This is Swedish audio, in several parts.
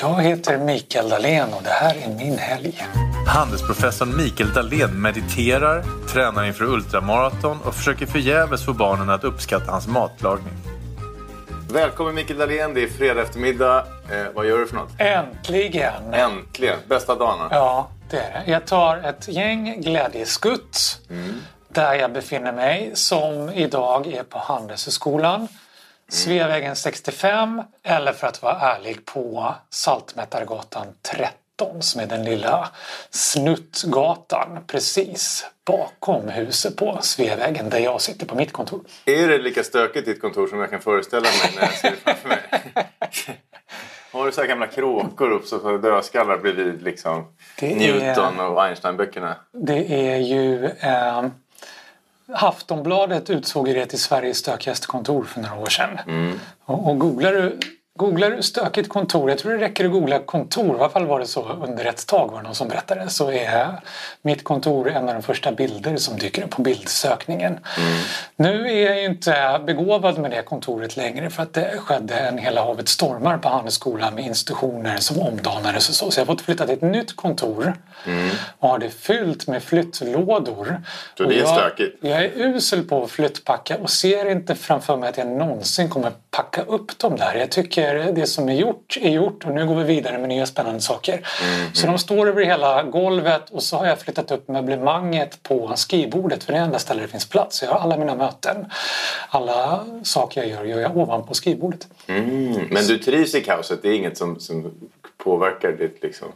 Jag heter Mikael Dahlén och det här är min helg. Handelsprofessorn Mikael Dahlén mediterar, tränar inför ultramaraton och försöker förgäves få barnen att uppskatta hans matlagning. Välkommen Mikael Dahlén, det är fredag eftermiddag. Eh, vad gör du för något? Äntligen! Äntligen! Bästa dagen? Ja, det är det. Jag tar ett gäng glädjeskutt mm. där jag befinner mig som idag är på Handelshögskolan. Sveavägen 65 eller för att vara ärlig på Saltmätargatan 13 som är den lilla snuttgatan precis bakom huset på Sveavägen där jag sitter på mitt kontor. Är det lika stökigt ditt kontor som jag kan föreställa mig när jag ser det framför mig? Har du så här gamla kråkor upp så dödskallar bredvid liksom Newton och Einstein-böckerna? Det är ju eh, Aftonbladet utsåg det till Sveriges stökigaste kontor för några år sedan. Mm. Och, och googlar du Googlar du stökigt kontor, jag tror det räcker att googla kontor, i alla fall var det så under ett tag var det någon som berättade, så är mitt kontor en av de första bilder som dyker upp på bildsökningen. Mm. Nu är jag inte begåvad med det kontoret längre för att det skedde en hela havet stormar på Handelsskolan med institutioner som omdanades och så. Så jag har fått flytta till ett nytt kontor mm. och har det fyllt med flyttlådor. Så det är stökigt? Jag, jag är usel på att flyttpacka och ser inte framför mig att jag någonsin kommer packa upp dem där. Jag tycker det som är gjort är gjort och nu går vi vidare med nya spännande saker. Mm. Så de står över hela golvet och så har jag flyttat upp möblemanget på skrivbordet för det är enda stället det finns plats. Jag har alla mina möten, alla saker jag gör gör jag ovanpå skrivbordet. Mm. Men du trivs i kaoset? Det är inget som, som påverkar ditt liksom...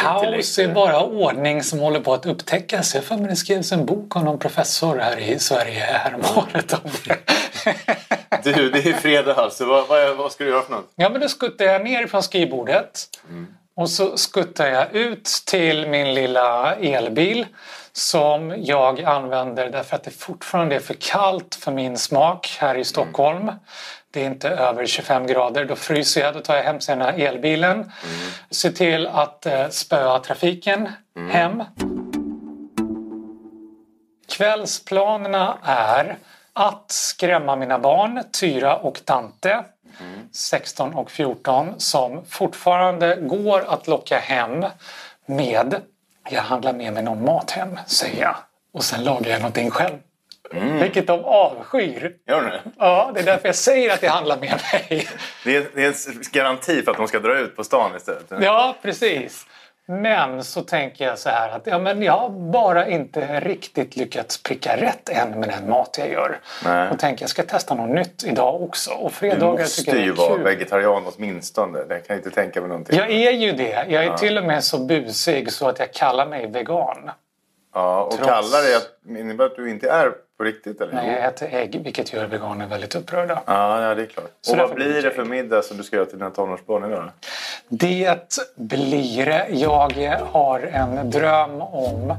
Kaos är bara ordning som håller på att upptäckas. Jag för mig det skrevs en bok av någon professor här i Sverige häromåret om det. Du, det är fredag alltså. Vad, vad, vad, ska du göra för något? Ja, men då skuttar jag ner från skrivbordet. Mm. Och så skuttar jag ut till min lilla elbil som jag använder därför att det fortfarande är för kallt för min smak här i Stockholm. Mm. Det är inte över 25 grader, då fryser jag. Då tar jag hem sina elbilen. Mm. Se till att eh, spöa trafiken mm. hem. Kvällsplanerna är att skrämma mina barn, Tyra och Dante, mm. 16 och 14, som fortfarande går att locka hem med jag handlar med mig någon mat hem, säger jag. Och sen lagar jag någonting själv. Mm. Vilket de avskyr. Gör det? Ja, det är därför jag säger att jag handlar med mig. Det är, det är en garanti för att de ska dra ut på stan istället? Ja, precis. Men så tänker jag så här att ja, men jag har bara inte riktigt lyckats pricka rätt än med den mat jag gör. Nej. Och tänker jag ska testa något nytt idag också. Och fredagar du måste ju vara vegetarian åtminstone. Det kan jag inte tänka mig någonting. Jag är ju det. Jag är ja. till och med så busig så att jag kallar mig vegan. Ja, och Trots... kallar det innebär att du inte är på riktigt? Eller? Nej, jag äter ägg vilket gör veganer väldigt upprörda. Ja, ja det är klart. Så och vad blir det för middag som du ska göra till dina tonårsbarn idag? Det blir. Jag har en dröm om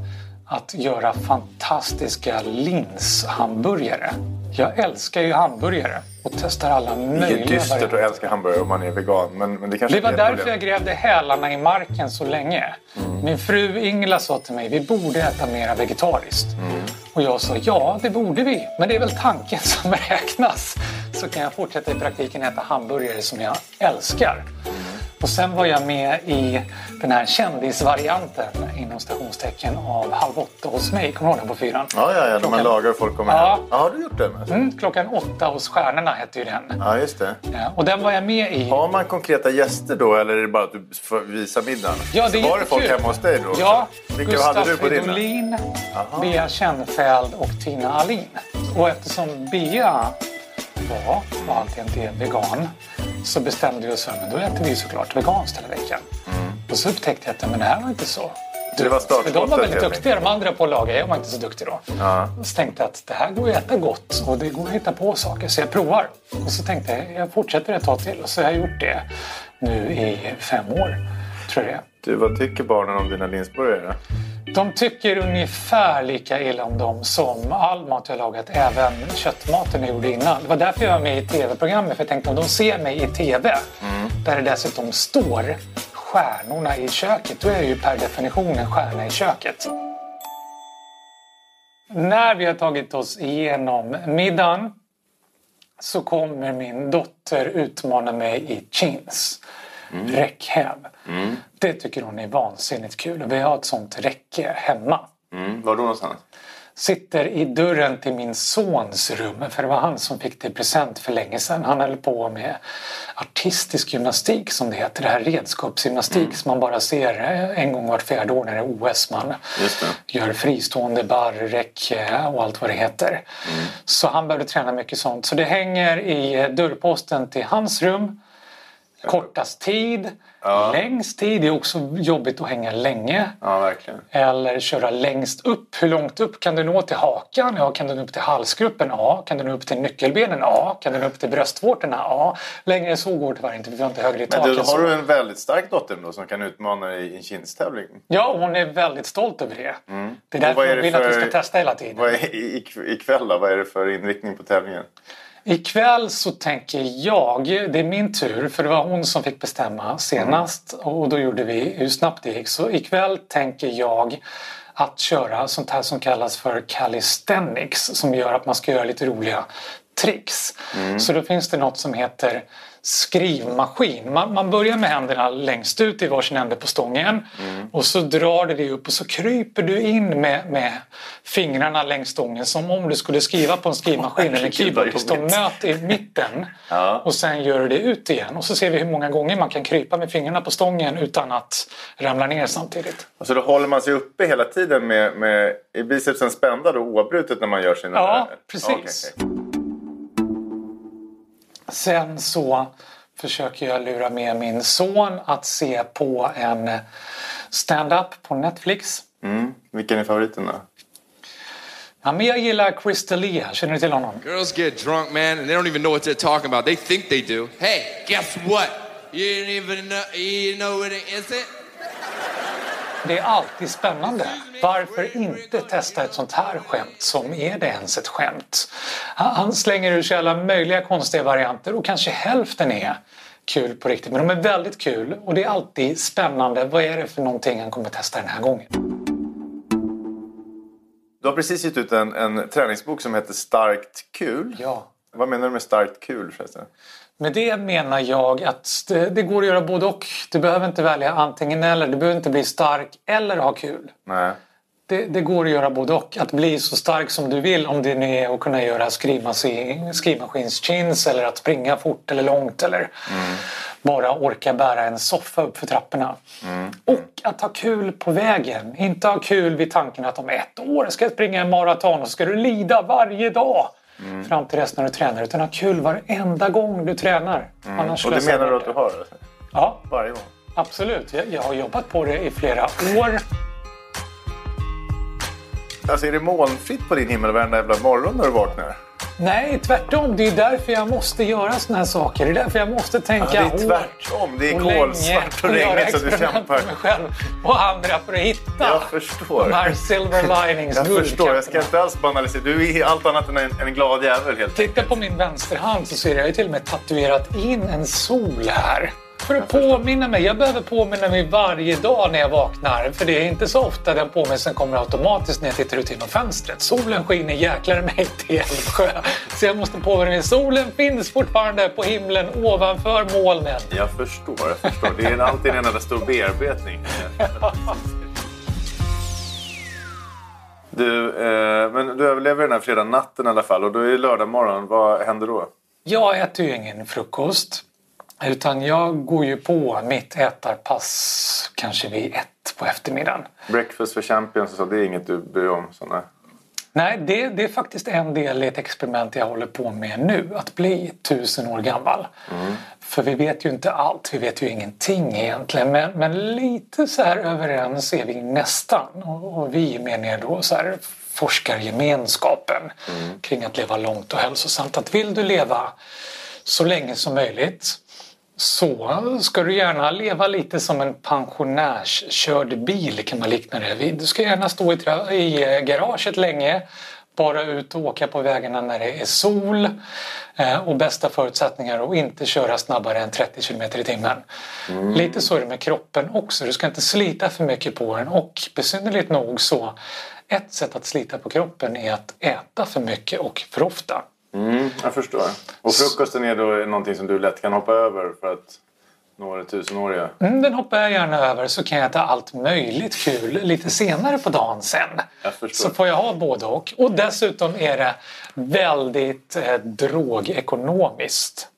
att göra fantastiska linshamburgare. Jag älskar ju hamburgare och testar alla möjliga Det är dystert att älska hamburgare om man är vegan. Men, men det, kanske det var därför jag grävde hälarna i marken så länge. Mm. Min fru Ingela sa till mig vi borde äta mer vegetariskt. Mm. Och jag sa ja, det borde vi. Men det är väl tanken som räknas. Så kan jag fortsätta i praktiken äta hamburgare som jag älskar. Och sen var jag med i den här kändisvarianten inom stationstecken av Halv åtta hos mig. Kommer du ihåg den på fyran? Ja, ja, ja. Klockan... man lagar och folk kommer ja. hem. Ja, har du gjort den? Alltså? Mm, klockan åtta hos Stjärnorna hette ju den. Ja, just det. Ja, och den var jag med i. Har man konkreta gäster då eller är det bara att du får visa middagen? Ja, det är var det folk hemma hos dig då? Ja, Vilka Gustaf hade du på Fridolin, Bea Känfeld och Tina Alin. Och eftersom Bea var och alltjämt är vegan så bestämde vi oss för att då äter vi såklart veganskt hela veckan. Mm. Och så upptäckte jag att men det här var inte så. Det var de var väldigt duktiga, de andra på att laga. Jag var inte så duktig då. Ja. Så tänkte jag att det här går att äta gott och det går att hitta på saker. Så jag provar. Och så tänkte jag jag fortsätter ett tag till. Och så har jag gjort det nu i fem år. Tror jag du, Vad tycker barnen om dina linsburgare? De tycker ungefär lika illa om dem som all mat jag lagat, även köttmaten jag gjorde innan. Det var därför jag var med i tv-programmet, för jag tänkte om de ser mig i tv, mm. där det dessutom står stjärnorna i köket, då är jag ju per definition en stjärna i köket. När vi har tagit oss igenom middagen så kommer min dotter utmana mig i chins. Mm. räckhäv. Mm. Det tycker hon är vansinnigt kul och vi har ett sånt räcke hemma. Mm. Var då någonstans? sitter i dörren till min sons rum, för det var han som fick det i present för länge sedan. Han höll på med artistisk gymnastik som det heter, det här redskapsgymnastik mm. som man bara ser en gång vart fjärde år när det är OS. Man gör fristående barr, räck och allt vad det heter. Mm. Så han behövde träna mycket sånt. Så det hänger i dörrposten till hans rum kortast tid, ja. längst tid. Det är också jobbigt att hänga länge. Ja. Eller köra längst upp. Hur långt upp kan du nå till hakan? Ja, kan du nå upp till halsgruppen? Ja. Kan du nå upp till nyckelbenen? Ja. Kan du nå upp till bröstvårtorna? Ja. Längre så går det tyvärr inte. Vi har inte högre i taket. Men du, har du en väldigt stark dotter då som kan utmana dig i en kindstävling? Ja, hon är väldigt stolt över det. Mm. Det är därför hon vill för... att vi ska testa hela tiden. Vad är, ikväll då? Vad är det för inriktning på tävlingen? Ikväll så tänker jag, det är min tur för det var hon som fick bestämma senast mm. och då gjorde vi hur snabbt det gick. Så ikväll tänker jag att köra sånt här som kallas för calisthenics som gör att man ska göra lite roliga tricks. Mm. Så då finns det något som heter skrivmaskin. Man, man börjar med händerna längst ut i varsin ände på stången mm. och så drar du dig upp och så kryper du in med, med fingrarna längs stången som om du skulle skriva på en skrivmaskin eller en keyboard. De möter i mitten ja. och sen gör du det ut igen och så ser vi hur många gånger man kan krypa med fingrarna på stången utan att ramla ner samtidigt. Och så då håller man sig uppe hela tiden med, med bicepsen spända då oavbrutet när man gör sina... Ja, precis. Okay. Sen så försöker jag lura med min son att se på en stand-up på Netflix. Mm. Vilken är favoriten då? Ja, men jag gillar Chris D'Elia. Känner du till honom? Girls get drunk man and they don't even know what they're talking about. They think they do. Hey, guess what? You didn't even know, you know what it is it? Det är alltid spännande. Varför inte testa ett sånt här skämt som är det ens ett skämt? Han slänger ur sig alla möjliga konstiga varianter och kanske hälften är kul på riktigt. Men de är väldigt kul och det är alltid spännande. Vad är det för någonting han kommer testa den här gången? Du har precis gett ut en, en träningsbok som heter Starkt kul. Ja. Vad menar du med starkt kul förresten? Med det menar jag att det, går att göra både och. Du behöver inte välja antingen eller. Du behöver inte bli stark eller ha kul. Nej. Det, det, går att göra både och. Att bli så stark som du vill om det nu är att kunna göra skrivmaskinschins eller att springa fort eller långt eller mm. bara orka bära en soffa upp för trapporna. Mm. Och att ha kul på vägen. Inte ha kul vid tanken att om ett år ska jag springa en maraton och så ska du lida varje dag mm. fram till dess när du tränar. Utan ha kul varenda gång du tränar. Mm. Annars och det menar du att du har? Ja. Varje gång? Absolut. Jag, jag har jobbat på det i flera år. Alltså är det molnfritt på din himmel varenda jävla morgon när du vaknar? Nej, tvärtom. Det är därför jag måste göra såna här saker. Det är därför jag måste tänka ja, Det är tvärtom. Det är kolsvart och regnigt så du kämpar. Med mig själv och andra för att hitta jag förstår. de här silver linings Jag förstår. Jag ska inte alls banalisera. Du är allt annat än en, en glad jävel helt Titta på min vänsterhand så ser jag ju till och med tatuerat in en sol här. För att påminna mig. Jag behöver påminna mig varje dag när jag vaknar. För det är inte så ofta den påminnelsen kommer automatiskt när jag tittar ut genom fönstret. Solen skiner jäklar mig till Älvsjö. Så jag måste påminna mig. Solen finns fortfarande på himlen ovanför molnen. Jag förstår, jag förstår. Det är alltid en enda stor bearbetning. Du, eh, men du överlever den här fredag natten i alla fall och då är det lördag morgon. Vad händer då? Jag äter ju ingen frukost. Utan jag går ju på mitt ätarpass kanske vid ett på eftermiddagen. Breakfast for champions, så det är inget du bryr om? Såna. Nej, det, det, är faktiskt en del i ett experiment jag håller på med nu. Att bli tusen år gammal. Mm. För vi vet ju inte allt, vi vet ju ingenting egentligen. Men, men lite så här överens är vi nästan. Och, och vi menar jag då så här forskargemenskapen mm. kring att leva långt och hälsosamt. Att vill du leva så länge som möjligt så ska du gärna leva lite som en pensionärskörd bil kan man likna det vid. Du ska gärna stå i garaget länge, bara ut och åka på vägarna när det är sol eh, och bästa förutsättningar och inte köra snabbare än 30 km i timmen. Mm. Lite så är det med kroppen också. Du ska inte slita för mycket på den och besynnerligt nog så ett sätt att slita på kroppen är att äta för mycket och för ofta. Mm, jag förstår. Och frukosten är då någonting som du lätt kan hoppa över för att några tusenåriga? Mm, den hoppar jag gärna över så kan jag äta allt möjligt kul lite senare på dagen sen. Så får jag ha både och. Och dessutom är det väldigt eh, drogekonomiskt.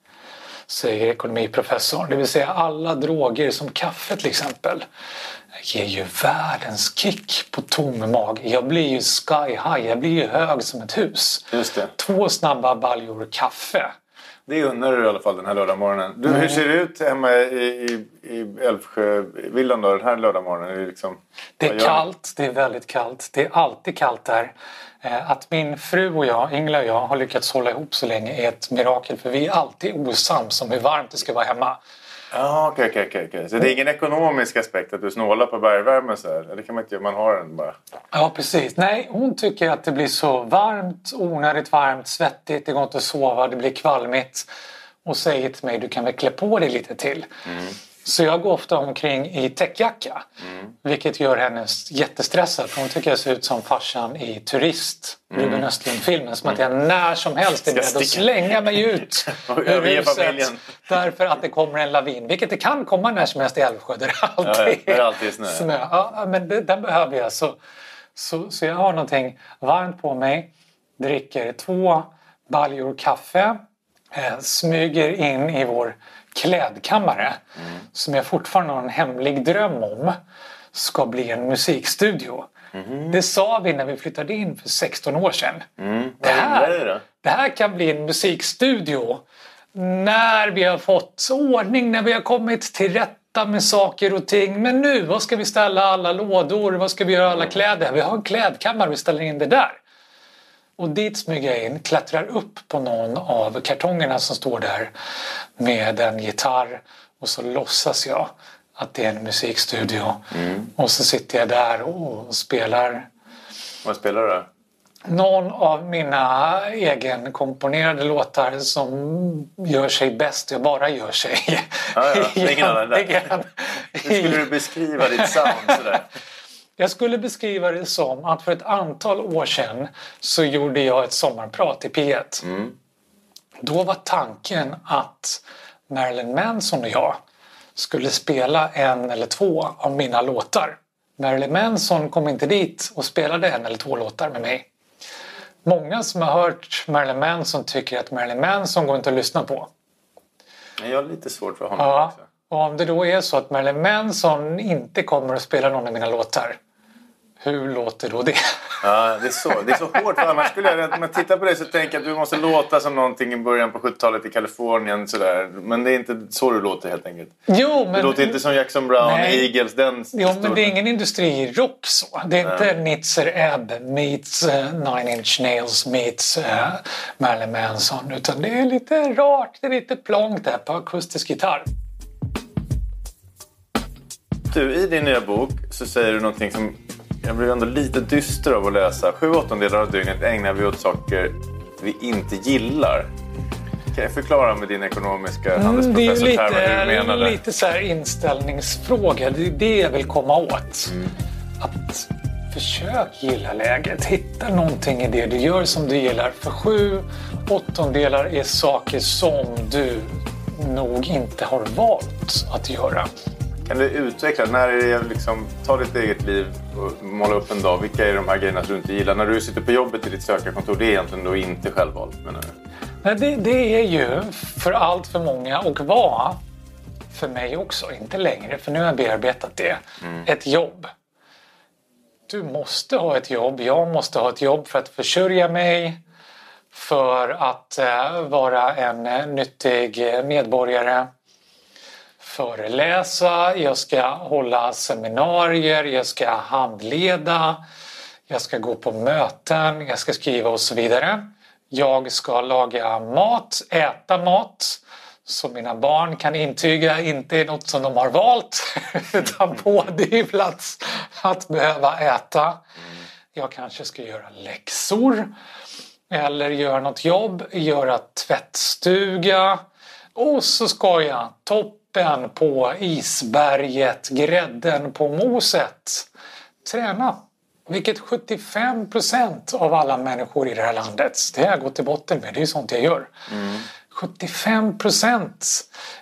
Säger ekonomiprofessorn. Det vill säga alla droger som kaffe till exempel ger ju världens kick på tom mag. Jag blir ju sky high, jag blir ju hög som ett hus. Just det. Två snabba baljor kaffe. Det unnar du i alla fall den här lördagmorgonen. Du, Hur ser det ut hemma i, i, i Älvsjövillan då, den här lördagmorgonen? Det, liksom, Det är kallt, det är väldigt kallt. Det är alltid kallt där. Eh, Att min fru och jag, Ingela och jag, har lyckats hålla ihop så länge är ett mirakel för vi är alltid osams om hur varmt det ska vara hemma. Ja, okej, okej. Så det är ingen ekonomisk aspekt att du snålar på bergvärme så här? Det kan man inte göra, man har den bara. Ja, precis. Nej, hon tycker att det blir så varmt, onödigt varmt, svettigt, det går inte att sova, det blir kvalmigt. Och säger till mig, du kan väl klä på dig lite till. Så jag går ofta omkring i täckjacka. Vilket gör henne jättestressad. För hon tycker jag ser ut som farsan i Turist, Ruben Östlund-filmen. Som att jag när som helst är beredd att slänga mig ut ur huset. familjen. Därför att det kommer en lavin. Vilket det kan komma när som helst i Älvsjö. Där det alltid, Ja, det alltid är snö. Ja, men det, den behöver jag. Så, så, så jag har någonting varmt på mig. Dricker två baljor kaffe. Eh, smyger in i vår klädkammare. Som jag fortfarande har en hemlig dröm om. Ska bli en musikstudio. Det sa vi när vi flyttade in för 16 år sedan. Mm. Det, innebär det här, det här kan bli en musikstudio när vi har fått ordning, när vi har kommit till rätta med saker och ting. Men nu, vad ska vi ställa alla lådor? Vad ska vi göra alla kläder? Vi har en klädkammare, vi ställer in det där. Och dit smyger jag in, klättrar upp på någon av kartongerna som står där med en gitarr och så låtsas jag att det är en musikstudio. Och så sitter jag där och spelar Vad spelar du då? någon av mina egenkomponerade låtar som gör sig bäst, jag bara gör sig. Ja, ja, ingen annan. Hur skulle du beskriva ditt sound sådär? Jag skulle beskriva det som att för ett antal år sedan så gjorde jag ett sommarprat i P1. Mm. Då var tanken att Marilyn Manson och jag skulle spela en eller två av mina låtar. Marilyn Manson kom inte dit och spelade en eller två låtar med mig. Många som har hört Marilyn Manson tycker att Marilyn Manson går inte att lyssna på. Jag har lite svårt för honom Ja, också. och om det då är så att Marilyn Manson inte kommer att spela någon av mina låtar, hur låter då det? Ja, det är så. Det är så hårt. För annars skulle jag, när man tittar på det så tänker jag att du måste låta som någonting i början på 70-talet i Kalifornien. Sådär. Men det är inte så du låter helt enkelt. Jo, Du men, låter inte som Jackson Brown, Nej. Eagles, den jo, men det är ingen industrirock så. Det är inte Nitzer Ebb meets uh, Nine Inch Nails meets uh, Marilyn Manson. Utan det är lite rart, det är lite plonkt där på akustisk gitarr. Du, i din nya bok så säger du någonting som jag blev ändå lite dyster av att läsa. Sju åttondelar av dygnet ägnar vi åt saker vi inte gillar. Kan jag förklara med din ekonomiska Mm, det är ju handelsprofessor-termer hur du lite, lite så här inställningsfråga. Det är det jag vill komma åt. Att försök gilla läget. Hitta någonting i det du gör som du gillar. För sju åttondelar är saker som du nog inte har valt att göra. Kan du utveckla? När är det liksom, ta ditt eget liv och måla upp en dag. Vilka är de här grejerna som du inte gillar? När du sitter på jobbet i ditt sökarkontor, det är egentligen då inte självvalt menar du? Nej, det, det är ju för allt för många och var för mig också, inte längre för nu har jag bearbetat det, ett jobb. Du måste ha ett jobb, jag måste ha ett jobb för att försörja mig, för att eh, vara en eh, nyttig eh, medborgare, föreläsa, jag ska hålla seminarier, jag ska handleda, jag ska gå på möten, jag ska skriva och så vidare. Jag ska laga mat, äta mat som mina barn kan intyga inte är något som de har valt utan pådyvlats att behöva äta. Jag kanske ska göra läxor eller göra något jobb, göra tvättstuga och så ska jag toppen på isberget, grädden på moset, träna. Vilket 75 procent av alla människor i det här landet, det har jag gått till botten med, det är sånt jag gör. 75 procent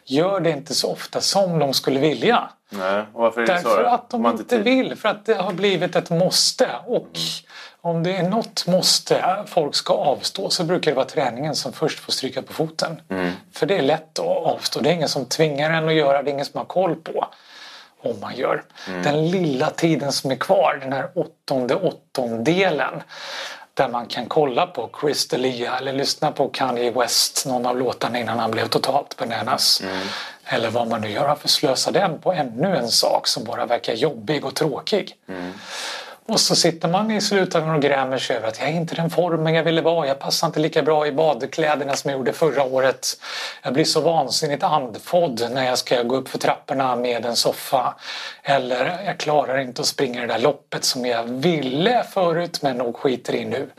gör det inte så ofta som de skulle vilja. Nej, varför är det Därför så? att de Man inte tid. vill, för att det har blivit ett måste. Och om det är något måste folk ska avstå så brukar det vara träningen som först får stryka på foten. För det är lätt att avstå. Det är ingen som tvingar en att göra det, är ingen som har koll på om man gör. Den lilla tiden som är kvar, den här åttonde åttondelen där man kan kolla på Chris D'Elia eller lyssna på Kanye West, någon av låtarna innan han blev totalt bananas. Eller vad man nu gör, varför slösa den på ännu en sak som bara verkar jobbig och tråkig? Och så sitter man i slutändan och grämer sig över att jag är inte den formen jag ville vara. Jag passar inte lika bra i badkläderna som jag gjorde förra året. Jag blir så vansinnigt andfådd när jag ska gå upp för trapporna med en soffa. Eller jag klarar inte att springa det där loppet som jag ville förut men nog skiter i nu.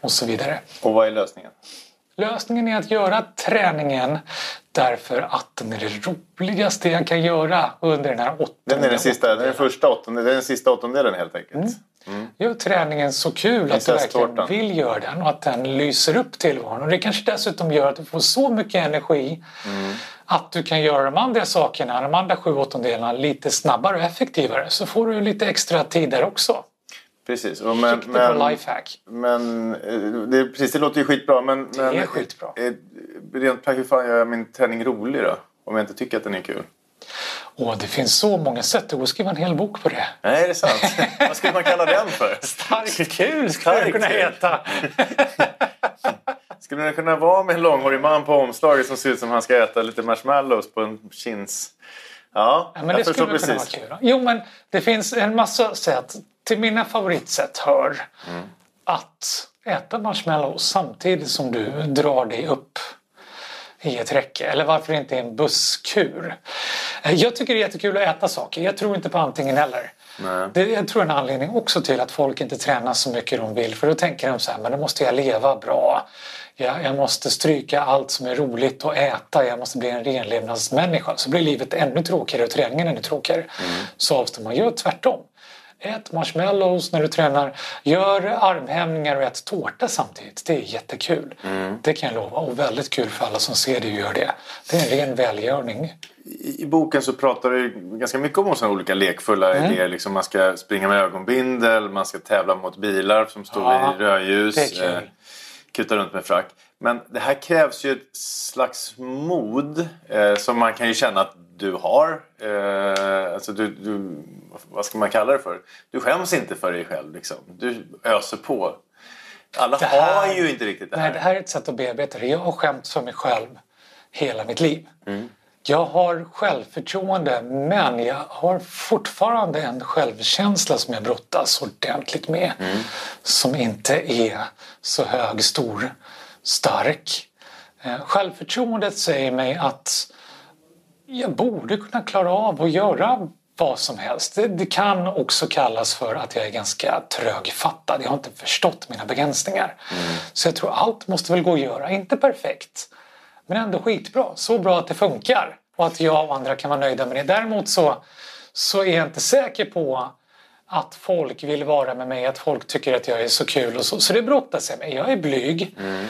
Och så vidare. Och vad är lösningen? Lösningen är att göra träningen därför att den är det roligaste jag kan göra under den här åttonde Den är den sista, den är den åttondelen. första åttonde, det är den sista åttondelen helt enkelt. Gör träningen så kul att du verkligen vill göra den och att den lyser upp tillvaron. Och det kanske dessutom gör att du får så mycket energi att du kan göra de andra sakerna, de andra sju åttondelarna lite snabbare och effektivare. Så får du lite extra tid där också. Precis. Och men, men, lifehack. men eh, det, precis, det låter ju skitbra. Men, det men, är skitbra. eh, Rent praktiskt, fan gör jag min träning rolig då? Om jag inte tycker att den är kul. Och det finns så många sätt. Det går att skriva en hel bok på det. Nej, är det sant? Vad skulle man kalla den för? Starkt kul skulle det Starkt kunna heta. Skulle det kunna vara med en långhårig man på omslaget som ser ut som han ska äta lite marshmallows på en chins? Ja, Ja, men det skulle kunna vara precis. kul. Jo, men det finns en massa sätt. Till mina favoritsätt hör Mm. att äta marshmallows samtidigt som du drar dig upp i ett räcke. Eller varför inte i en busskur. Eh, Jag tycker det är jättekul att äta saker. Jag tror inte på antingen eller. Nej. Det jag tror är en anledning också till att folk inte tränar så mycket de vill. För då tänker de så här, men då måste jag leva bra. Jag, jag måste stryka allt som är roligt att äta. Jag måste bli en renlevnadsmänniska. Så blir livet ännu tråkigare och träningen ännu tråkigare. Så avstår man. Gör tvärtom. Ät marshmallows när du tränar. Gör armhävningar och ät tårta samtidigt. Det är jättekul. Det kan jag lova. Och väldigt kul för alla som ser och gör det. Det är en ren välgörning. I i boken så pratar du ganska mycket om sådana olika lekfulla Mm. idéer. Liksom man ska springa med ögonbindel, man ska tävla mot bilar som står Ja, i rödljus. det är kul. eh, kuta runt med frack. Men det här krävs ju ett slags mod eh, som man kan ju känna att du har. Eh, alltså du, du, vad ska man kalla det för? Du skäms inte för dig själv. Liksom. Du öser på. Alla här- har ju inte riktigt det här. Nej, det här är ett sätt att bearbeta det. Jag har skämts för mig själv hela mitt liv. Mm. Jag har självförtroende men jag har fortfarande en självkänsla som jag brottas ordentligt med. Mm. Som inte är så hög, stor, stark. Eh, Självförtroendet säger mig att jag borde kunna klara av att göra vad som helst. Det, det kan också kallas för att jag är ganska trögfattad. Jag har inte förstått mina begränsningar. Så jag tror allt måste väl gå att göra. Inte perfekt, men ändå skitbra. Så bra att det funkar och att jag och andra kan vara nöjda med det. Däremot så, så är jag inte säker på att folk vill vara med mig, att folk tycker att jag är så kul och så. Så det brottas jag med. Jag är blyg. Eh,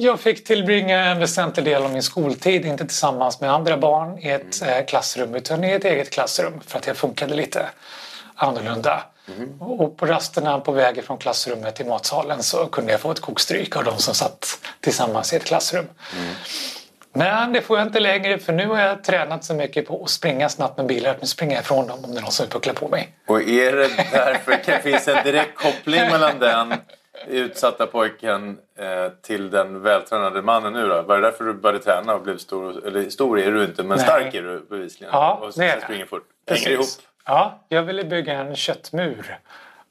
Jag fick tillbringa en väsentlig del av min skoltid, inte tillsammans med andra barn i ett eh, klassrum utan i ett eget klassrum för att jag funkade lite annorlunda. Och på rasterna på vägen från klassrummet till matsalen så kunde jag få ett kokstryk av de som satt tillsammans i ett klassrum. Men det får jag inte längre för nu har jag tränat så mycket på att springa snabbt med bilar att nu springer jag ifrån dem om det är någon som pucklar på mig. Och är det därför det finns en direkt koppling mellan den utsatta pojken eh, till den vältränade mannen nu då? Var det därför du började träna och blev stor? Eller stor är du inte, men Nej. stark är du bevisligen. Ja, och det är sen det. springer fort. Hänger ihop. Ja, jag ville bygga en köttmur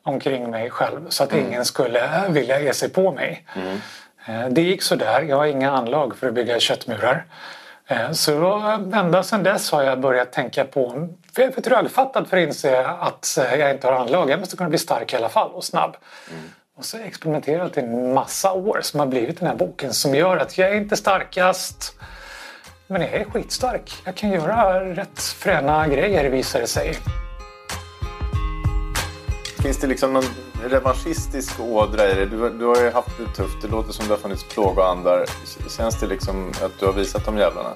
omkring mig själv så att ingen skulle vilja ge sig på mig. Eh, Det gick sådär. Jag har inga anlag för att bygga köttmurar. Eh, Så ända sedan dess har jag börjat tänka på, för jag är för trögfattad för att inse att eh, jag inte har anlag. Jag måste kunna bli stark i alla fall och snabb. Och så har jag experimenterat i en massa år som har blivit den här boken som gör att jag är inte starkast men jag är skitstark. Jag kan göra rätt fräna grejer visar det sig. Finns det liksom någon revanschistisk ådra i dig. Du, du har ju haft det tufft. Det låter som det har funnits plågoandar. Känns det liksom att du har visat de jävlarna?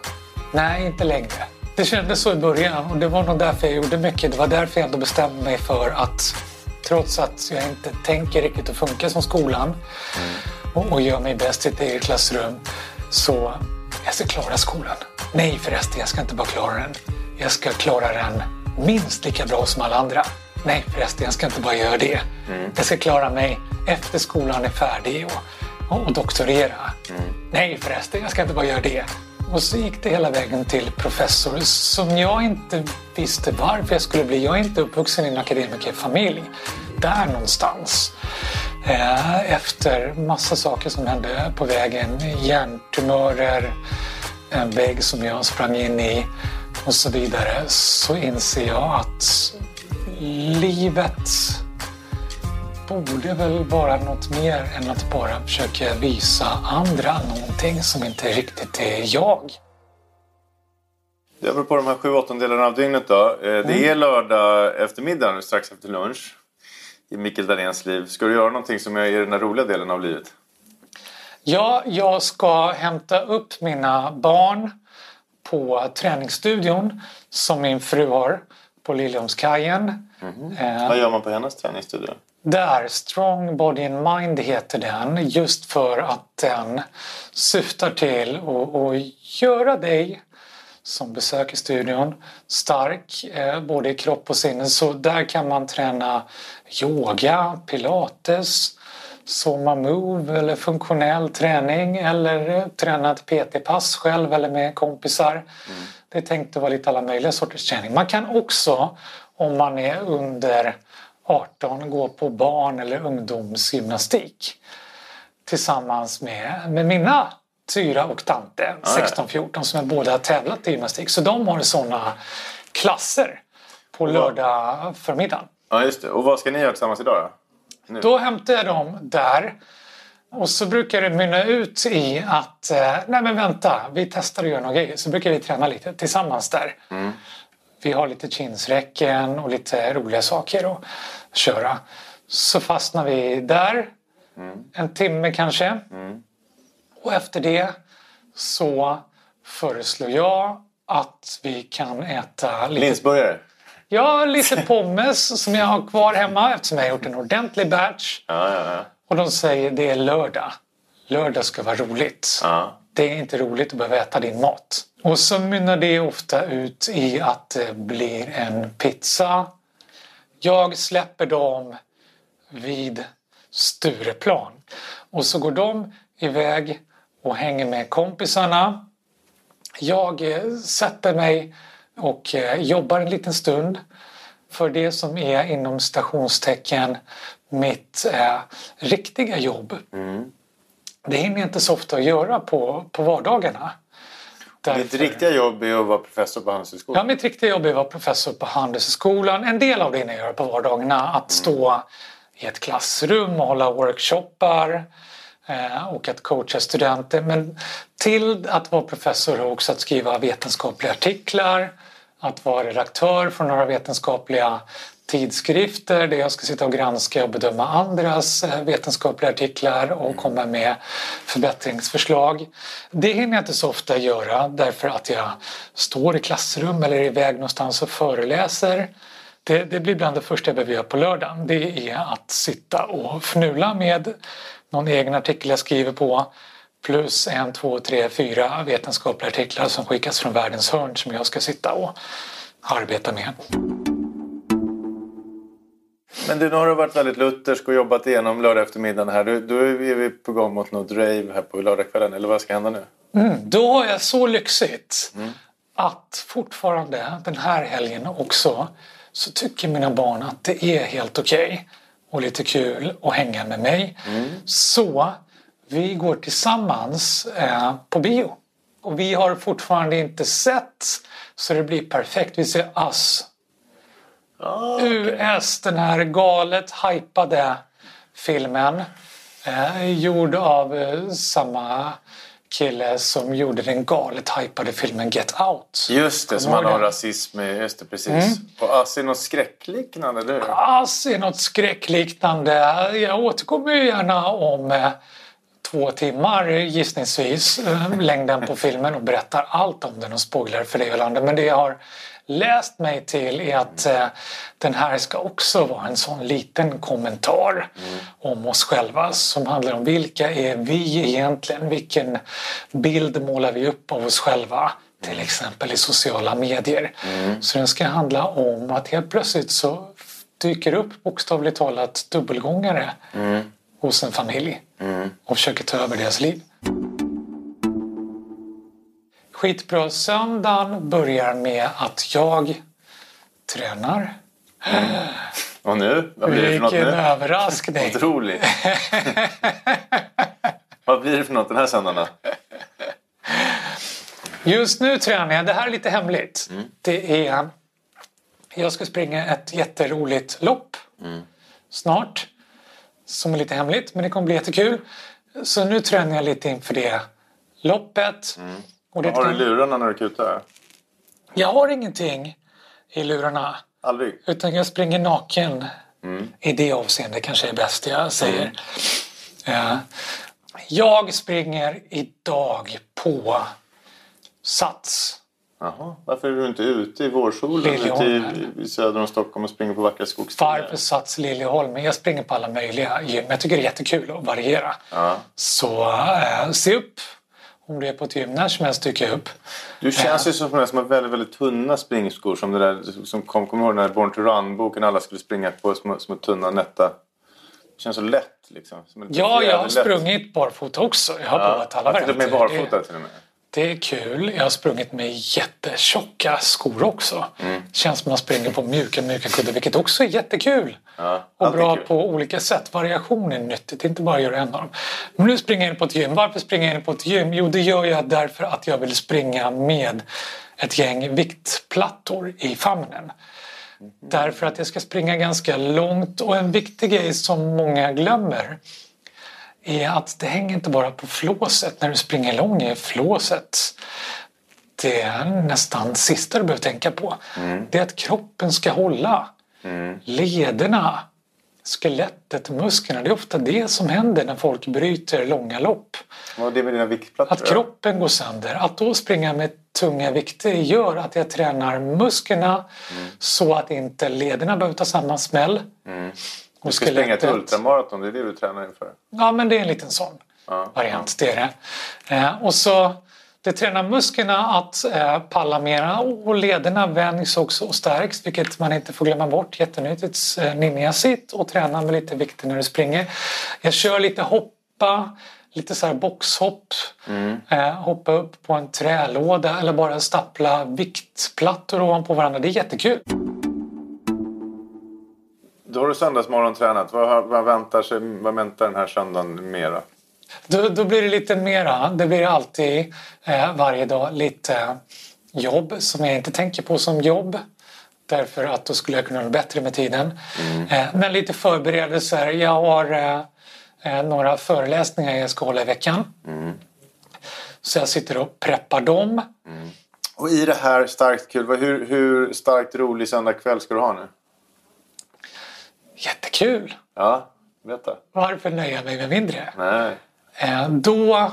Nej, inte längre. Det kändes så i början och det var nog därför jag gjorde mycket. Det var därför jag ändå bestämde mig för att trots att jag inte tänker riktigt att funka som skolan och, och gör mig bäst i ett eget klassrum så jag ska klara skolan. Nej förresten, jag ska inte bara klara den. Jag ska klara den minst lika bra som alla andra. Nej förresten, jag ska inte bara göra det. Mm. Jag ska klara mig efter skolan är färdig och, och doktorera. Mm. Nej förresten, jag ska inte bara göra det. Och så gick det hela vägen till professor som jag inte visste varför jag skulle bli. Jag är inte uppvuxen i en akademikerfamilj. Där någonstans. Eh, efter massa saker som hände på vägen. Hjärntumörer, en vägg som jag sprang in i och så vidare. Så inser jag att livet borde väl vara något mer än att bara försöka visa andra någonting som inte riktigt är jag. Apropå de här sju åttondelarna av dygnet då. Eh, det mm. är lördag eftermiddag strax efter lunch i Mikael Dahléns liv. Ska du göra någonting som är i den här roliga delen av livet? Ja, jag ska hämta upp mina barn på träningsstudion som min fru har på Liljeholmskajen. Mm. Eh, Vad gör man på hennes träningsstudio? Där, Strong Body and Mind heter den just för att den syftar till att göra dig som besöker studion stark eh, både i kropp och sinne. Så där kan man träna yoga, pilates, Soma Move eller funktionell träning eller eh, träna ett PT-pass själv eller med kompisar. Mm. Det är tänkt att vara lite alla möjliga sorters träning. Man kan också om man är under 18 gå på barn eller ungdomsgymnastik tillsammans med, med mina Tyra och Tante, 16-14, som är båda har tävlat i gymnastik. Så de har sådana klasser på lördag förmiddag. Ja, just det. Och vad ska ni göra tillsammans idag då? Nu. Då hämtar jag dem där. Och så brukar det mynna ut i att, eh, nej men vänta, vi testar att göra grejer. Så brukar vi träna lite tillsammans där. Mm. Vi har lite chinsräcken och lite roliga saker att köra. Så fastnar vi där mm. en timme kanske. Mm. Och efter det så föreslår jag att vi kan äta lite... Linsburgare? Ja, lite pommes som jag har kvar hemma eftersom jag har gjort en ordentlig batch. Ja, ja, ja. Och de säger det är lördag. Lördag ska vara roligt. Det är inte roligt att behöva äta din mat. Och så mynnar det ofta ut i att det blir en pizza. Jag släpper dem vid Stureplan. Och så går de iväg och hänger med kompisarna. Jag eh, sätter mig och eh, jobbar en liten stund för det som är inom stationstecken mitt eh, riktiga jobb. Mm. Det hinner jag inte så ofta att göra på, på vardagarna. Därför... Ditt riktiga jobb är att vara professor på Handelshögskolan? Ja, mitt riktiga jobb är att vara professor på Handelshögskolan. En del av det hinner jag göra på vardagarna. Att mm. stå i ett klassrum och hålla workshoppar eh, och att coacha studenter. Men till att vara professor och också att skriva vetenskapliga artiklar att vara redaktör för några vetenskapliga tidskrifter där jag ska sitta och granska och bedöma andras eh, vetenskapliga artiklar och mm. komma med förbättringsförslag. Det hinner jag inte så ofta göra därför att jag står i klassrum eller är iväg någonstans och föreläser. Det, det blir bland det första jag behöver göra på lördagen. Det är att sitta och fnula med någon egen artikel jag skriver på plus en, två, tre, fyra vetenskapliga artiklar som skickas från världens hörn som jag ska sitta och arbeta med. Men du, nu har du varit väldigt luthersk och jobbat igenom lördag eftermiddagen här. Du, då är vi på gång mot något rave här på lördagskvällen, eller vad ska hända nu? Mm, då har jag så lyxigt mm. att fortfarande den här helgen också så tycker mina barn att det är helt okej okay och lite kul att hänga med mig. Mm. Så vi går tillsammans eh, på bio. Och vi har fortfarande inte sett så det blir perfekt. Vi ser Us. Oh, okay. US, den här galet hypade filmen. Eh, gjord av eh, samma kille som gjorde den galet hypade filmen Get Out. Just det, som handlar om rasism. Just det, precis. Och Ass är något skräckliknande, eller hur? Ass är något skräckliknande. Jag återkommer ju gärna om eh, två timmar gissningsvis eh, längden på filmen och berättar allt om den och spoilar för dig Jolanda. Men det har läst mig till är att eh, den här ska också vara en sån liten kommentar om oss själva som handlar om vilka är vi egentligen? Vilken bild målar vi upp av oss själva? Till exempel i sociala medier. Så den ska handla om att helt plötsligt så dyker upp bokstavligt talat dubbelgångare hos en familj och försöker ta över deras liv. Skitbra. Söndagen börjar med att jag tränar. Och nu? Vad blir det för något Vilken nu? överraskning! Otroligt. Vad blir det för något den här söndagen då? Just nu tränar jag. Det här är lite hemligt. Det är... Jag ska springa ett jätteroligt lopp snart. Som är lite hemligt, men det kommer bli jättekul. Så nu tränar jag lite inför det loppet. Och det Har du lurarna när du kutar? Jag har ingenting i lurarna. Aldrig? Utan jag springer naken. I det avseendet kanske är bäst jag säger. Eh, Jag springer idag på Sats. Jaha. Varför är du inte ute i vårsolen ute i, i söder om Stockholm och springer på vackra skogsstigar? Varför Sats Liljeholmen? Jag springer på alla möjliga gym. Jag tycker det är jättekul att variera. Ja. Så eh, se upp om du är på ett gym. När som helst dyker jag upp. Du känns ju som en som har väldigt, väldigt tunna springskor. Som det där som kom, kommer du ihåg den där Born to Run-boken? Alla skulle springa på små, små tunna nätta. Det känns så lätt liksom. Ja, jag har lätt. sprungit barfota också. Jag har Ja, provat alla att till och med varianter. barfota till och med. Det är kul. Jag har sprungit med jättetjocka skor också. Mm. Känns som man springer på mjuka, mjuka kuddar, vilket också är jättekul. Ja, och bra kul. på olika sätt. Variation är nyttigt, inte bara göra en av dem. Men nu springer jag in på ett gym. Varför springer jag in på ett gym? Jo, det gör jag därför att jag vill springa med ett gäng viktplattor i famnen. Därför att jag ska springa ganska långt och en viktig grej som många glömmer är att det hänger inte bara på flåset när du springer lång i flåset. Det är nästan sista du behöver tänka på. Det är att kroppen ska hålla. Lederna, skelettet, musklerna. Det är ofta det som händer när folk bryter långa lopp. Vad har det med dina viktplattor Att kroppen går sönder. Att då springa med tunga vikter gör att jag tränar musklerna så att inte lederna behöver ta samma smäll. Du ska springa ett ultramaraton, det är det du tränar inför. Ja, men det är en liten sån Ja, variant. Det är det. Eh, och så det tränar musklerna att eh, palla mera och lederna vänjs också och stärks vilket man inte får glömma bort. Jättenyttigt. Eh, ninja sitt och träna med lite vikter när du springer. Jag kör lite hoppa, lite så här boxhopp. Eh, hoppa upp på en trälåda eller bara stapla viktplattor ovanpå varandra. Det är jättekul. Då har du söndagsmorgon tränat. Vad, vad, väntar sig, vad väntar den här söndagen mera? Då, då blir det lite mera. Det blir alltid eh, varje dag lite jobb som jag inte tänker på som jobb. Därför att då skulle jag kunna göra bättre med tiden. Eh, men lite förberedelser. Jag har eh, eh, några föreläsningar jag ska hålla i veckan. Så jag sitter och preppar dem. Och i det här starkt kul, hur, hur starkt rolig söndagkväll ska du ha nu? Jättekul! Ja, berätta. Varför nöja mig med mindre? Nej. Eh, Då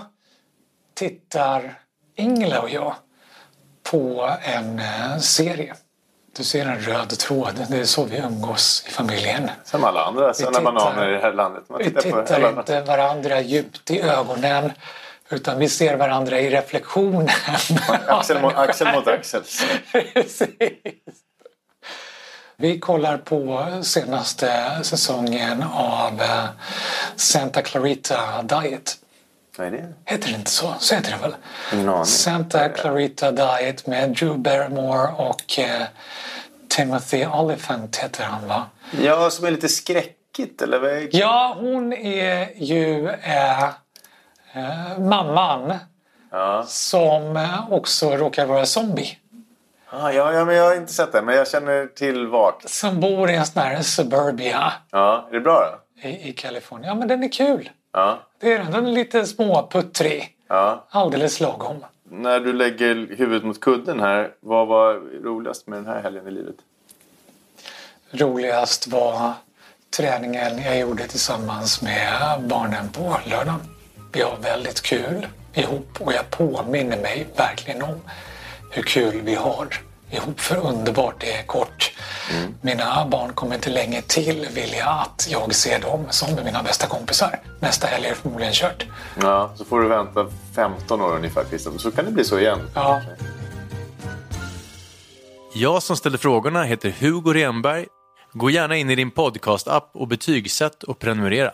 tittar Ingela och jag på en eh, serie. Du ser en röd tråd. Det är så vi umgås i familjen. Som alla andra tittar- bananer i det här landet. Man Vi tittar på tittar alla- inte varandra djupt i ögonen utan vi ser varandra i reflektionen. Axel mot axel. Mot axel. Precis. Vi kollar på senaste säsongen av eh, Santa Clarita Diet. Vad är det? Heter det inte så? Så heter det väl? Ingen aning. Santa Clarita Diet med Drew Barrymore och eh, Timothy Olyphant heter han va? Ja, som är lite skräckigt eller? Ja, hon är ju eh, eh, mamman Ja. som också råkar vara zombie. Ah, ja, ja, men jag har inte sett det. Men jag känner till vagt. Som bor i en sån här suburbia Ja, är det bra då? i, i Kalifornien. Ja, men den är kul. Ja. Det är den. Den är lite småputtrig. Ja. Alldeles lagom. När du lägger huvudet mot kudden här, vad var roligast med den här helgen i livet? Roligast var träningen jag gjorde tillsammans med barnen på lördagen. Vi har väldigt kul ihop och jag påminner mig verkligen om hur kul vi har ihop. För underbart, det är kort. Mm. Mina barn kommer inte länge till vilja att jag ser dem som mina bästa kompisar. Nästa helg är det förmodligen kört. Ja, så får du vänta 15 år ungefär Christian. Så kan det bli så igen. Ja. Jag som ställer frågorna heter Hugo Renberg. Gå gärna in i din podcast-app och betygsätt och prenumerera.